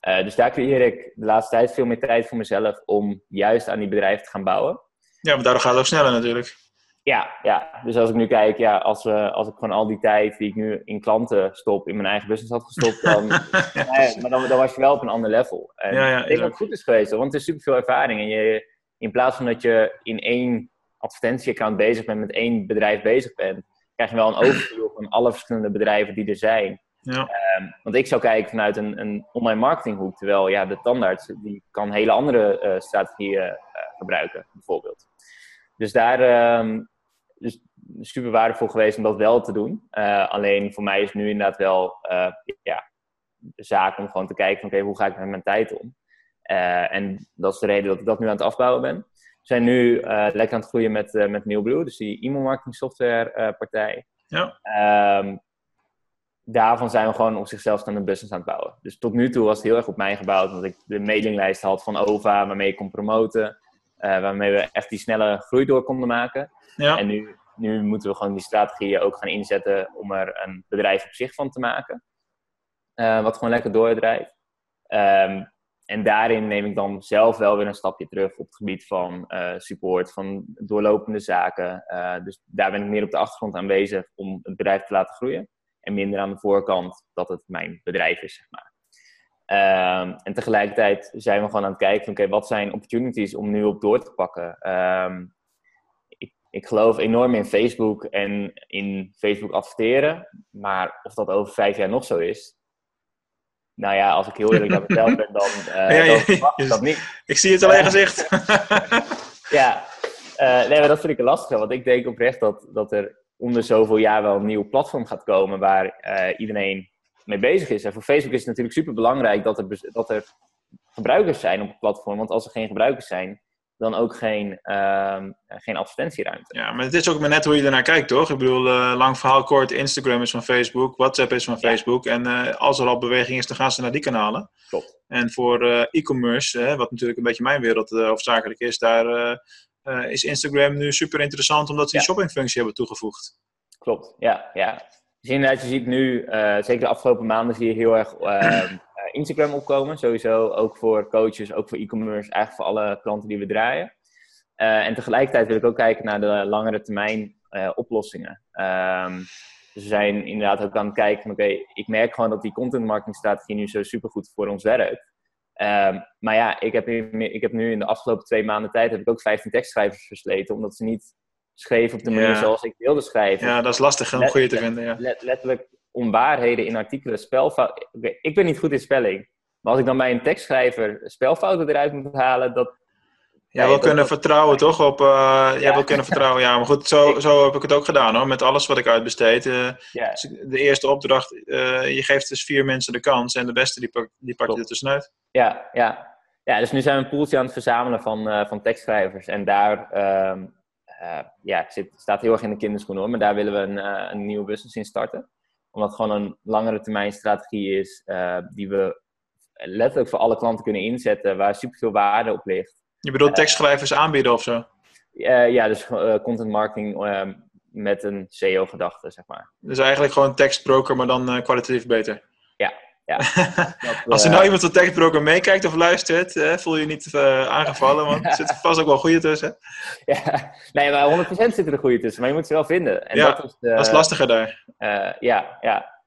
C: Eh, dus daar creëer ik de laatste tijd veel meer tijd voor mezelf om juist aan die bedrijven te gaan bouwen.
B: Ja, maar daardoor gaat het ook sneller natuurlijk.
C: Ja, ja, dus als ik nu kijk, ja, als, we, als ik gewoon al die tijd die ik nu in klanten stop, in mijn eigen business had gestopt, dan, nee, maar dan, dan was je wel op een ander level. En
B: Ja, ja,
C: ik denk dat het goed is geweest, want het is super veel ervaring. En je, in plaats van dat je in één advertentieaccount bezig bent, met één bedrijf bezig bent, krijg je wel een overview van alle verschillende bedrijven die er zijn.
B: Ja,
C: Ehm, want ik zou kijken vanuit een, een online marketinghoek, terwijl ja, de tandarts die kan hele andere eh, strategieën eh, gebruiken, bijvoorbeeld. Dus daar ehm is super waardevol geweest om dat wel te doen. Eh, alleen voor mij is nu inderdaad wel eh, ja, de zaak om gewoon te kijken van oké, hoe ga ik met mijn tijd om? Eh, en dat is de reden dat ik dat nu aan het afbouwen ben. We zijn nu lekker aan het groeien met, met dus die e-mail marketing software partij.
B: Ja.
C: Ehm, daarvan zijn we gewoon op zichzelf een business aan het bouwen. Dus tot nu toe was het heel erg op mij gebouwd, omdat ik de mailinglijst had van OVA, waarmee ik kon promoten, waarmee we echt die snelle groei door konden maken.
B: ja.
C: En nu, nu moeten we gewoon die strategieën ook gaan inzetten om er een bedrijf op zich van te maken. Eh, wat gewoon lekker doordraait. Ehm, en daarin neem ik dan zelf wel weer een stapje terug op het gebied van eh, support, van doorlopende zaken. Eh, dus daar ben ik meer op de achtergrond aanwezig om het bedrijf te laten groeien. En minder aan de voorkant dat het mijn bedrijf is, zeg maar. Ehm, en tegelijkertijd zijn we gewoon aan het kijken van, oké, wat zijn opportunities om nu op door te pakken? Ehm, ik, ik geloof enorm in Facebook en in Facebook adverteren. Maar of dat over vijf jaar nog zo is, nou ja, als ik heel eerlijk naar mezelf ben, dan, eh
B: Ja, ja,
C: dan verwacht ik
B: ja.
C: dat niet.
B: Ik zie het alleen gezegd.
C: Ja, eh, nee, maar dat vind ik een lastige. Want ik denk oprecht dat, dat er om de zoveel jaar wel een nieuw platform gaat komen waar eh, iedereen mee bezig is. En voor Facebook is het natuurlijk super belangrijk dat er, dat er gebruikers zijn op het platform. Want als er geen gebruikers zijn, dan ook geen, ehm, geen advertentieruimte.
B: Ja, maar het is ook maar net hoe je ernaar kijkt, toch? Ik bedoel, eh, lang verhaal kort, Instagram is van Facebook, WhatsApp is van
C: Ja.
B: Facebook. En eh, als er al beweging is, dan gaan ze naar die kanalen.
C: Klopt.
B: En voor eh, e-commerce, wat natuurlijk een beetje mijn wereld hoofdzakelijk is, daar, is Instagram nu super interessant omdat ze die shoppingfunctie hebben toegevoegd.
C: Klopt, ja. ja. Dus inderdaad, je ziet nu, zeker de afgelopen maanden, zie je heel erg ehm, Instagram opkomen. Sowieso ook voor coaches, ook voor e-commerce, eigenlijk voor alle klanten die we draaien. en tegelijkertijd wil ik ook kijken naar de langere termijn oplossingen. Um, dus we zijn inderdaad ook aan het kijken van oké, ik merk gewoon dat die content marketing strategie nu zo supergoed voor ons werkt. Ehm, maar ja, ik heb, ik heb nu in de afgelopen twee maanden tijd heb ik ook 15 tekstschrijvers versleten, omdat ze niet schreven op de manier zoals ik wilde schrijven.
B: Ja, dat is lastig om goede te vinden. Ja.
C: letterlijk onwaarheden in artikelen, spelfouten. ik ben niet goed in spelling. Maar als ik dan bij een tekstschrijver spelfouten eruit moet halen, dat,
B: Jij wil kunnen vertrouwen, toch? Op, uh, Jij wil kunnen vertrouwen, ja. Maar goed, zo, zo heb ik het ook gedaan, hoor. Met alles wat ik uitbesteed. Uh, ja. De eerste opdracht, uh, je geeft dus vier mensen de kans. En de beste, die, pak, die pak je er tussenuit.
C: Ja, ja. ja, dus nu zijn we een poeltje aan het verzamelen van, van tekstschrijvers. En daar ehm, ja, zit, staat heel erg in de kinderschoenen, hoor. Maar daar willen we een, een nieuwe business in starten. Omdat het gewoon een langere termijn strategie is... die we letterlijk voor alle klanten kunnen inzetten... waar superveel waarde op ligt.
B: Je bedoelt tekstschrijvers aanbieden of zo?
C: Ja, dus content marketing met een SEO-gedachte, zeg maar.
B: Dus eigenlijk gewoon tekstbroker, maar dan eh, kwalitatief beter?
C: Ja, ja.
B: Als er nou iemand van tekstbroker meekijkt of luistert, voel je niet aangevallen, want er zitten vast ook wel goede tussen.
C: Ja, nee, maar 100% zitten er goede tussen, maar je moet ze wel vinden.
B: En ja, dat is, de, dat is lastiger daar.
C: ja, ja.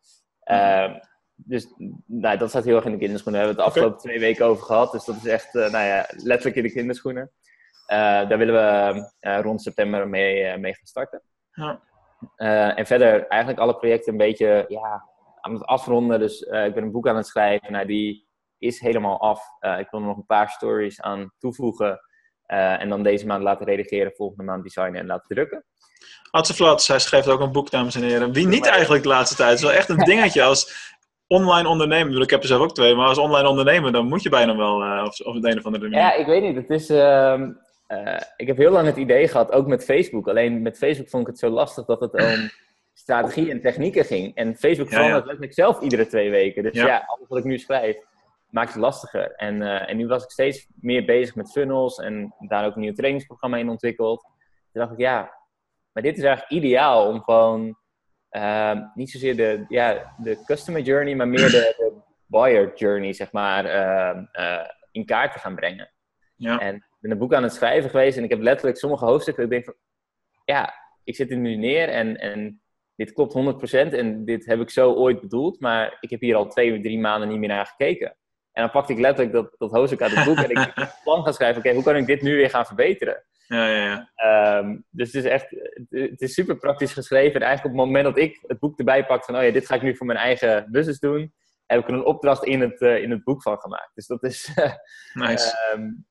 C: Ehm, dus nou, dat staat heel erg in de kinderschoenen. We hebben het de afgelopen twee weken over gehad. Dus dat is echt uh, nou ja, letterlijk in de kinderschoenen. Uh, daar willen we uh, rond september mee, mee gaan starten. Ja. en verder eigenlijk alle projecten een beetje ja, aan het afronden. Dus ik ben een boek aan het schrijven. Nou, die is helemaal af. ik wil er nog een paar stories aan toevoegen. en dan deze maand laten redigeren, volgende maand designen en laten drukken.
B: Adse Flats, hij schrijft ook een boek, dames en heren. Wie niet eigenlijk de laatste tijd. Het is wel echt een dingetje als online ondernemer, ik heb er zelf ook twee, maar als online ondernemer, dan moet je bijna wel uh, of, of het een of andere manier.
C: Ja, ik weet niet. Het is, uh, uh, ik heb heel lang het idee gehad, ook met Facebook. Alleen met Facebook vond ik het zo lastig dat het om strategie en technieken ging. En Facebook ja, verandert ja. zelf iedere twee weken. Dus ja. ja, alles wat ik nu schrijf, maakt het lastiger. En, en nu was ik steeds meer bezig met funnels en daar ook een nieuw trainingsprogramma in ontwikkeld. Toen dacht ik, ja, maar dit is eigenlijk ideaal om gewoon Ehm, niet zozeer de, ja, de customer journey, maar meer de, de buyer journey, zeg maar, uh, uh, in kaart te gaan brengen. Ja. En ik ben een boek aan het schrijven geweest en ik heb letterlijk sommige hoofdstukken, ik denk van, ja, ik zit er nu neer en, en dit klopt 100% en dit heb ik zo ooit bedoeld, maar ik heb hier al twee, drie maanden niet meer naar gekeken. En dan pakte ik letterlijk dat, dat hoofdstuk uit het boek en ik plan gaan schrijven, oké, hoe kan ik dit nu weer gaan verbeteren?
B: Ja, ja, ja.
C: Ehm, dus het is echt, het is super praktisch geschreven. En eigenlijk op het moment dat ik het boek erbij pak van, oh ja, dit ga ik nu voor mijn eigen business doen, heb ik er een opdracht in het, uh, in het boek van gemaakt. Dus dat is.
B: nice.
C: Um,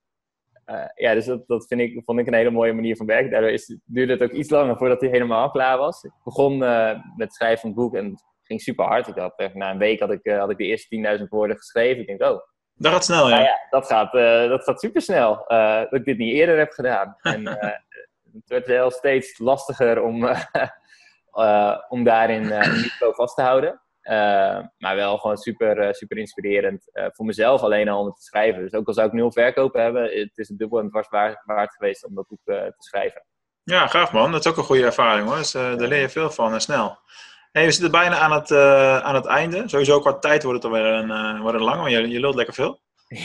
C: uh, ja, dus dat, dat vind ik, vond ik een hele mooie manier van werken. Daardoor is, duurde het ook iets langer voordat hij helemaal klaar was. Ik begon uh, met het schrijven van het boek en het ging super hard. Ik had, na een week had ik, had ik de eerste 10.000 woorden geschreven. Ik denk, oh,
B: dat gaat snel, ja.
C: Nou ja dat, gaat, uh, dat gaat super snel. Uh, dat ik dit niet eerder heb gedaan. En uh, het werd wel steeds lastiger om, om daarin een niveau vast te houden. Maar wel gewoon super, super inspirerend voor mezelf alleen al om het te schrijven. Dus ook al zou ik nul verkopen hebben, het is een dubbel en dwars waard, waard geweest om dat boek te schrijven.
B: Ja, gaaf man. Dat is ook een goede ervaring hoor. Dus, daar leer je veel van en snel. Hey, we zitten bijna aan het, uh, aan het einde. Sowieso qua tijd wordt het alweer een, uh, wordt een lang, maar je, je lult lekker veel.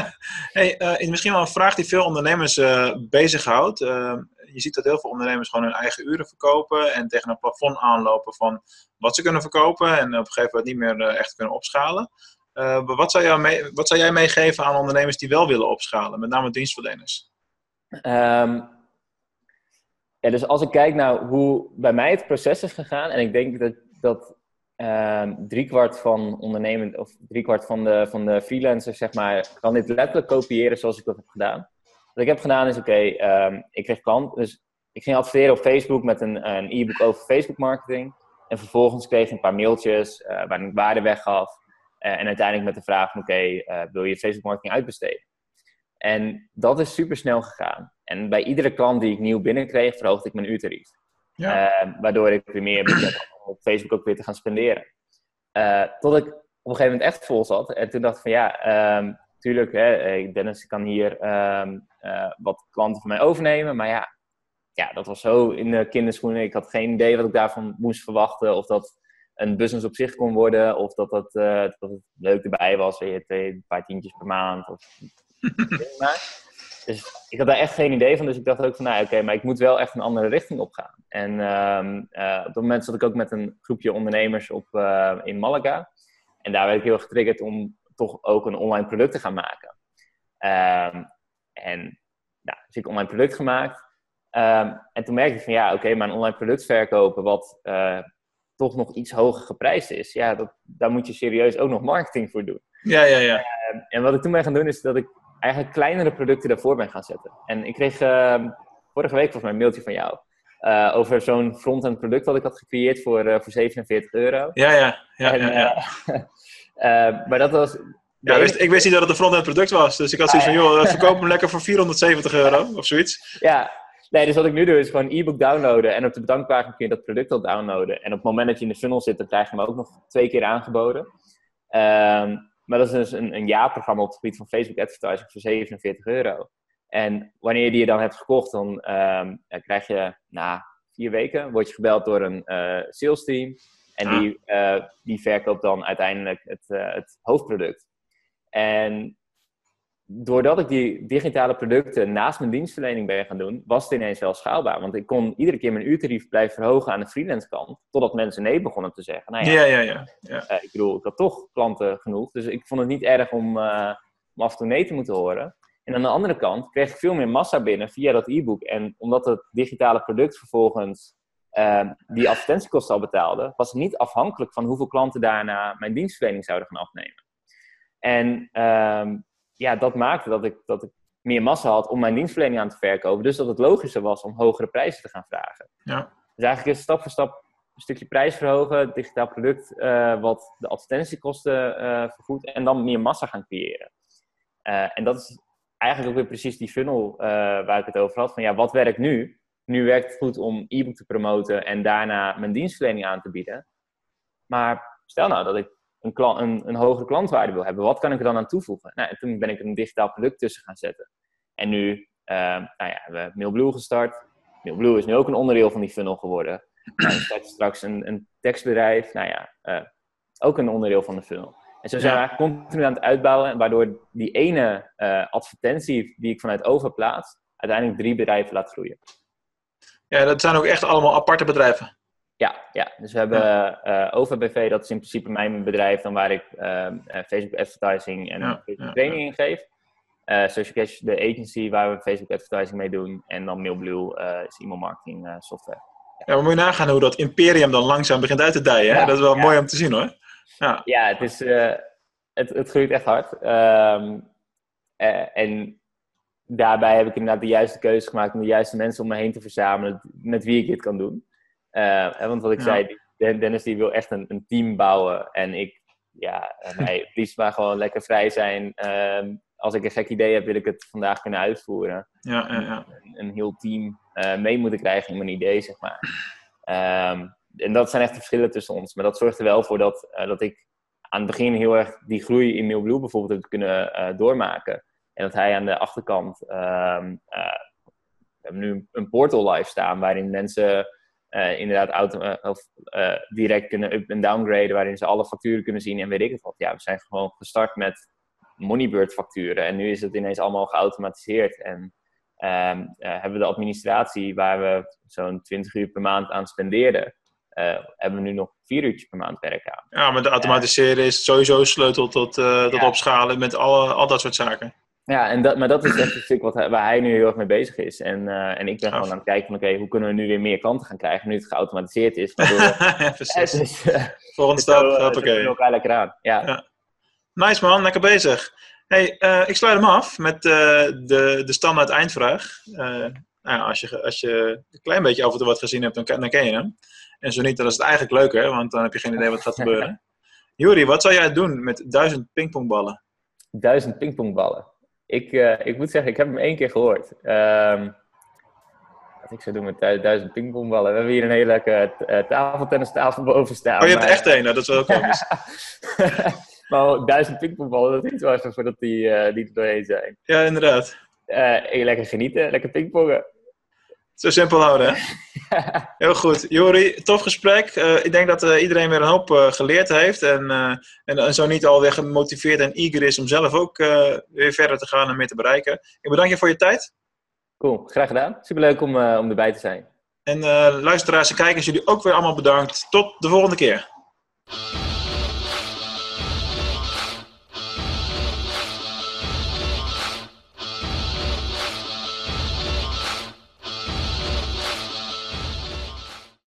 B: hey, uh, misschien wel een vraag die veel ondernemers bezighoudt. Je ziet dat heel veel ondernemers gewoon hun eigen uren verkopen en tegen een plafond aanlopen van wat ze kunnen verkopen en op een gegeven moment niet meer echt kunnen opschalen. wat, zou jou mee, wat zou jij meegeven aan ondernemers die wel willen opschalen, met name dienstverleners?
C: Um ja, dus als ik kijk naar hoe bij mij het proces is gegaan, en ik denk dat, dat uh, driekwart van ondernemend, of driekwart van de, van de freelancers, zeg maar, kan dit letterlijk kopiëren zoals ik dat heb gedaan. Wat ik heb gedaan is, oké, ehm, ik kreeg klant, dus ik ging adverteren op Facebook met een, een e-book over Facebook marketing. En vervolgens kreeg ik een paar mailtjes uh, waarin ik waarde weggaf. Uh, en uiteindelijk met de vraag van, oké, eh, wil je Facebook marketing uitbesteden? En dat is super snel gegaan. En bij iedere klant die ik nieuw binnenkreeg, verhoogde ik mijn uurtarief. Ja. Uh, waardoor ik weer meer budget op Facebook ook weer te gaan spenderen. Tot ik op een gegeven moment echt vol zat. En toen dacht ik van ja, um, tuurlijk, hè, Dennis kan hier ehm, wat klanten van mij overnemen. Maar ja, ja, dat was zo in de kinderschoenen. Ik had geen idee wat ik daarvan moest verwachten. Of dat een business op zich kon worden. Of dat, dat, dat het leuk erbij was. Weet je, twee, een paar tientjes per maand. Of, dus ik had daar echt geen idee van. Dus ik dacht ook van, nou oké, maar ik moet wel echt een andere richting op gaan. En ehm, op dat moment zat ik ook met een groepje ondernemers op, in Malaga. En daar werd ik heel getriggerd om toch ook een online product te gaan maken. Um, en nou, dus ik online product gemaakt. Um, en toen merkte ik van ja, oké, maar een online product verkopen wat uh, toch nog iets hoger geprijsd is. Ja, dat, daar moet je serieus ook nog marketing voor doen.
B: Ja, ja, ja.
C: Uh, en wat ik toen ben gaan doen is dat ik eigenlijk kleinere producten daarvoor ben gaan zetten. En ik kreeg uh, vorige week volgens mij een mailtje van jou. Uh, over zo'n front-end product wat ik had gecreëerd voor, uh, voor 47 euro.
B: Ja, ja. ja, en, ja,
C: ja. maar dat was...
B: Ja, wist, ik wist niet dat het een front-end product was. Dus ik had zoiets van, joh, verkoop hem lekker voor 470 euro of zoiets.
C: Ja, nee, dus wat ik nu doe is gewoon e-book downloaden. En op de bedankpagina kun je dat product al downloaden. En op het moment dat je in de funnel zit, dan krijg je hem ook nog twee keer aangeboden. Um, maar dat is dus een, een jaarprogramma op het gebied van Facebook advertising voor 47 euro. En wanneer je die dan hebt gekocht, dan um, krijg je na vier weken, word je gebeld door een uh, sales team. En ah. die, uh, die verkoopt dan uiteindelijk het, uh, het hoofdproduct. En doordat ik die digitale producten naast mijn dienstverlening ben gaan doen, was het ineens wel schaalbaar. Want ik kon iedere keer mijn uurtarief blijven verhogen aan de freelance kant, totdat mensen nee begonnen te zeggen. Nou ja,
B: ja, ja, ja, ja.
C: Uh, ik bedoel, ik had toch klanten genoeg, dus ik vond het niet erg om, uh, om af en toe nee te moeten horen. En aan de andere kant kreeg ik veel meer massa binnen via dat e-book. En omdat het digitale product vervolgens uh, die advertentiekosten al betaalde, was niet afhankelijk van hoeveel klanten daarna mijn dienstverlening zouden gaan afnemen. En ehm, ja, dat maakte dat ik, dat ik meer massa had om mijn dienstverlening aan te verkopen. Dus dat het logischer was om hogere prijzen te gaan vragen.
B: Ja.
C: Dus eigenlijk is stap voor stap een stukje prijs verhogen, het digitaal product uh, wat de advertentiekosten uh, vergoedt en dan meer massa gaan creëren. Uh, en dat is eigenlijk ook weer precies die funnel waar ik het over had. Van ja, wat werkt nu? Nu werkt het goed om e-book te promoten en daarna mijn dienstverlening aan te bieden. Maar stel nou dat ik een, klant, een, een hogere klantwaarde wil hebben, wat kan ik er dan aan toevoegen? Nou, en toen ben ik een digitaal product tussen gaan zetten. En nu, uh, nou ja, we hebben Mailblue gestart. Mailblue is nu ook een onderdeel van die funnel geworden. Nou, start straks een, een tekstbedrijf, nou ja, uh, ook een onderdeel van de funnel. En zo zijn we eigenlijk continu aan het uitbouwen, waardoor die ene uh, advertentie die ik vanuit over plaats, uiteindelijk drie bedrijven laat groeien.
B: Ja, dat zijn ook echt allemaal aparte bedrijven.
C: Ja, ja, dus we hebben ja. uh, dat is in principe mijn bedrijf, dan waar ik uh, Facebook advertising en ja, Facebook training in geef. Uh, Social Cash, de agency waar we Facebook advertising mee doen. En dan Mailblue is e-mail marketing software.
B: Ja, maar moet je nagaan hoe dat imperium dan langzaam begint uit te dijen. Hè? dat is wel mooi om te zien hoor.
C: Ja, ja het, is, het, het groeit echt hard. Um, en daarbij heb ik inderdaad de juiste keuze gemaakt om de juiste mensen om me heen te verzamelen met wie ik dit kan doen. Uh, want wat ik ja. zei, Dennis die wil echt een, een, team bouwen. En ik, ja, mij het liefst maar gewoon lekker vrij zijn. Uh, als ik een gek idee heb, wil ik het vandaag kunnen uitvoeren.
B: Ja, ja, ja.
C: Een, een, heel team uh, mee moeten krijgen in mijn idee, zeg maar. Um, en dat zijn echt de verschillen tussen ons. Maar dat zorgt er wel voor dat, dat ik aan het begin heel erg die groei in Mailblue bijvoorbeeld heb kunnen doormaken. En dat hij aan de achterkant... Um, we hebben nu een portal live staan waarin mensen uh, inderdaad auto, uh, of, uh, direct kunnen up- en downgraden, waarin ze alle facturen kunnen zien en weet ik het wat. Ja, we zijn gewoon gestart met Moneybird facturen en nu is het ineens allemaal geautomatiseerd. En um, hebben we de administratie waar we zo'n 20 uur per maand aan spendeerden, hebben we nu nog vier uurtjes per maand werk aan.
B: Ja, maar de automatiseren is sowieso sleutel tot, tot ja. opschalen met alle, al dat soort zaken.
C: Ja, en dat, maar dat is echt stuk wat, waar hij nu heel erg mee bezig is. En, uh, en ik ben gewoon aan het kijken van, oké, okay, hoe kunnen we nu weer meer klanten gaan krijgen, nu het geautomatiseerd is. Waardoor,
B: ja, precies. Dus, uh, Volgende stap,
C: zo,
B: hoppakee.
C: Uh, elkaar lekker aan. Ja.
B: ja. Nice man, lekker bezig. Hey, ik sluit hem af met de, de standaard eindvraag. nou, als, je, als je een klein beetje af en toe wat gezien hebt, dan, dan ken je hem. En zo niet, dan is het eigenlijk leuker, want dan heb je geen idee wat gaat gebeuren. Juri, wat zou jij doen met duizend pingpongballen?
C: Duizend pingpongballen? Ik, uh, ik moet zeggen, ik heb hem één keer gehoord. Um, wat ik zou doen met duizend pingpongballen. We hebben hier een hele leuke uh, tafeltennistafel boven staan.
B: Oh, je hebt maar... echt een, nou, dat is wel komisch.
C: maar duizend pingpongballen, dat is wel even voordat die, uh, die er doorheen zijn.
B: Ja, inderdaad.
C: Uh, lekker genieten, lekker pingpongen.
B: Zo simpel houden, hè? Heel goed. Jori, tof gesprek. Uh, ik denk dat uh, iedereen weer een hoop uh, geleerd heeft. En, en, en, zo niet alweer gemotiveerd en eager is om zelf ook weer verder te gaan en meer te bereiken. Ik bedank je voor je tijd.
C: Cool, graag gedaan. Superleuk om, om erbij te zijn.
B: En luisteraars en kijkers, jullie ook weer allemaal bedankt. Tot de volgende keer.